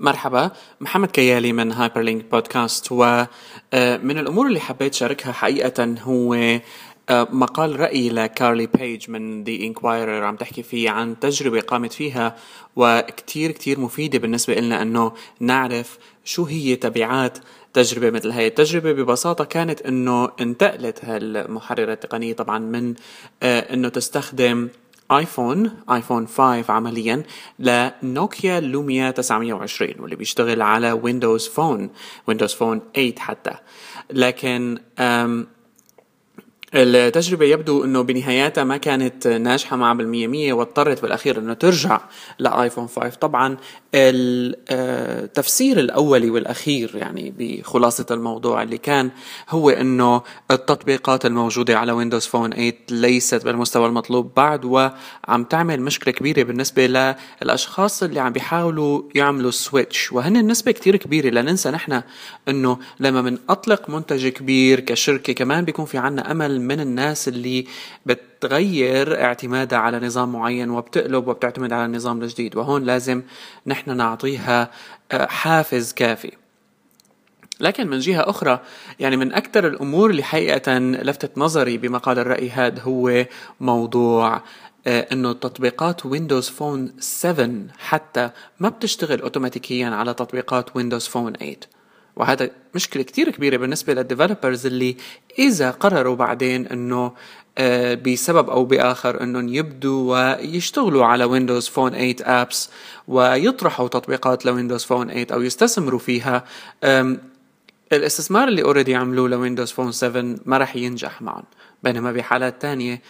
مرحبا محمد كيالي من هايبر لينك بودكاست ومن الأمور اللي حبيت شاركها حقيقة هو آه، مقال رأي لكارلي بيج من ذا انكوايرر عم تحكي فيه عن تجربة قامت فيها وكتير كتير مفيدة بالنسبة لنا أنه نعرف شو هي تبعات تجربة مثل هاي. التجربة ببساطة كانت أنه انتقلت هالمحررة التقنية طبعا من آه، أنه تستخدم آيفون آيفون 5 عمليا لنوكيا لوميا 920 واللي بيشتغل على ويندوز فون ويندوز فون 8 حتى. لكن التجربة يبدو إنه بنهاياتها ما كانت ناجحة معها بالمية مية واضطرت بالأخير إنه ترجع لآيفون 5 طبعا التفسير الاولي والأخير يعني بخلاصة الموضوع اللي كان هو إنه التطبيقات الموجودة على ويندوز فون 8 ليست بالمستوى المطلوب بعد وعم تعمل مشكلة كبيرة بالنسبة للأشخاص اللي عم بيحاولوا يعملوا switch وهن النسبة كتير كبيرة لا ننسى نحن إنه لما منطلق منتج كبير كشركة كمان بيكون في عنا أمل من الناس اللي بتغير اعتمادها على نظام معين وبتقلب وبتعتمد على النظام الجديد وهون لازم نحن نعطيها آه، حافز كافي. لكن من جهة أخرى يعني من أكثر الأمور اللي حقيقة لفتت نظري بمقال الرأي هذا هو موضوع آه، إنه تطبيقات ويندوز فون 7 حتى ما بتشتغل اوتوماتيكيا على تطبيقات ويندوز فون 8 وهذا مشكلة كتير كبيرة بالنسبة لل developers اللي إذا قرروا بعدين إنه آه، بسبب أو بآخر إنهم يبدوا ويشتغلوا على ويندوز فون 8 apps ويطرحوا تطبيقات لويندوز فون 8 أو يستثمروا فيها الاستثمار اللي already عملوه لويندوز فون 7 ما راح ينجح معهم بينما بحالات تانية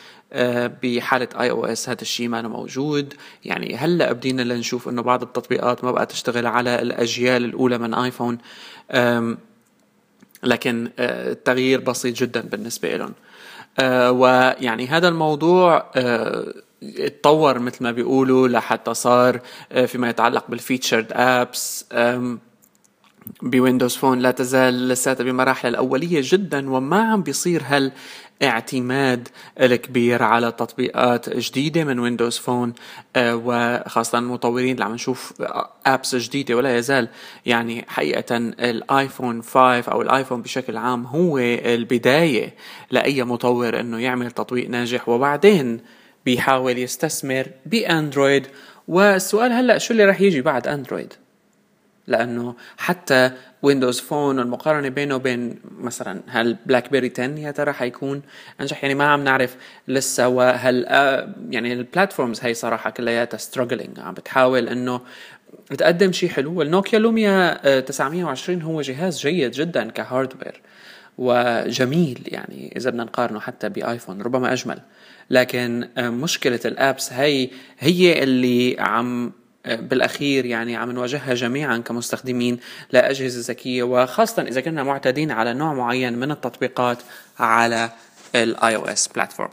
بحالة اي أو اس هذا الشيء ما موجود. يعني هلأ بدينا لنشوف إنه بعض التطبيقات ما بقى تشتغل على الأجيال الأولى من آيفون. لكن آه، التغيير بسيط جدا بالنسبة لهم آه، ويعني هذا الموضوع اتطور مثل ما بيقولوا لحتى صار فيما يتعلق بال featured apps بويندوز فون لا تزال لساتها بمراحل الأولية جدا وما عم بيصير هال اعتماد الكبير على تطبيقات جديدة من ويندوز فون آه، وخاصة المطورين اللي عم نشوف apps جديدة ولا يزال يعني حقيقة الآيفون 5 أو الآيفون بشكل عام هو البداية لأي مطور إنه يعمل تطبيق ناجح. وبعدين بيحاول يستثمر بأندرويد. والسؤال هلأ شو اللي رح يجي بعد أندرويد؟ لأنه حتى ويندوز فون والمقارنه بينه وبين مثلا هل بلاك بيري 10 يا ترى حيكون أنجح؟ يعني ما عم نعرف لسه وهل آه، يعني ال platforms هي صراحة كلياتها struggling عم بتحاول إنه تقدم شيء حلو. والنوكيا لوميا 920 هو جهاز جيد جدا ك hardware وجميل. يعني إذا بدنا نقارنه حتى بآيفون ربما أجمل. لكن آه، مشكلة ال apps هي هي اللي عم بالأخير يعني عم نواجهها جميعا كمستخدمين لاجهزه ذكية وخاصه إذا كنا معتادين على نوع معين من التطبيقات على ال iOS platform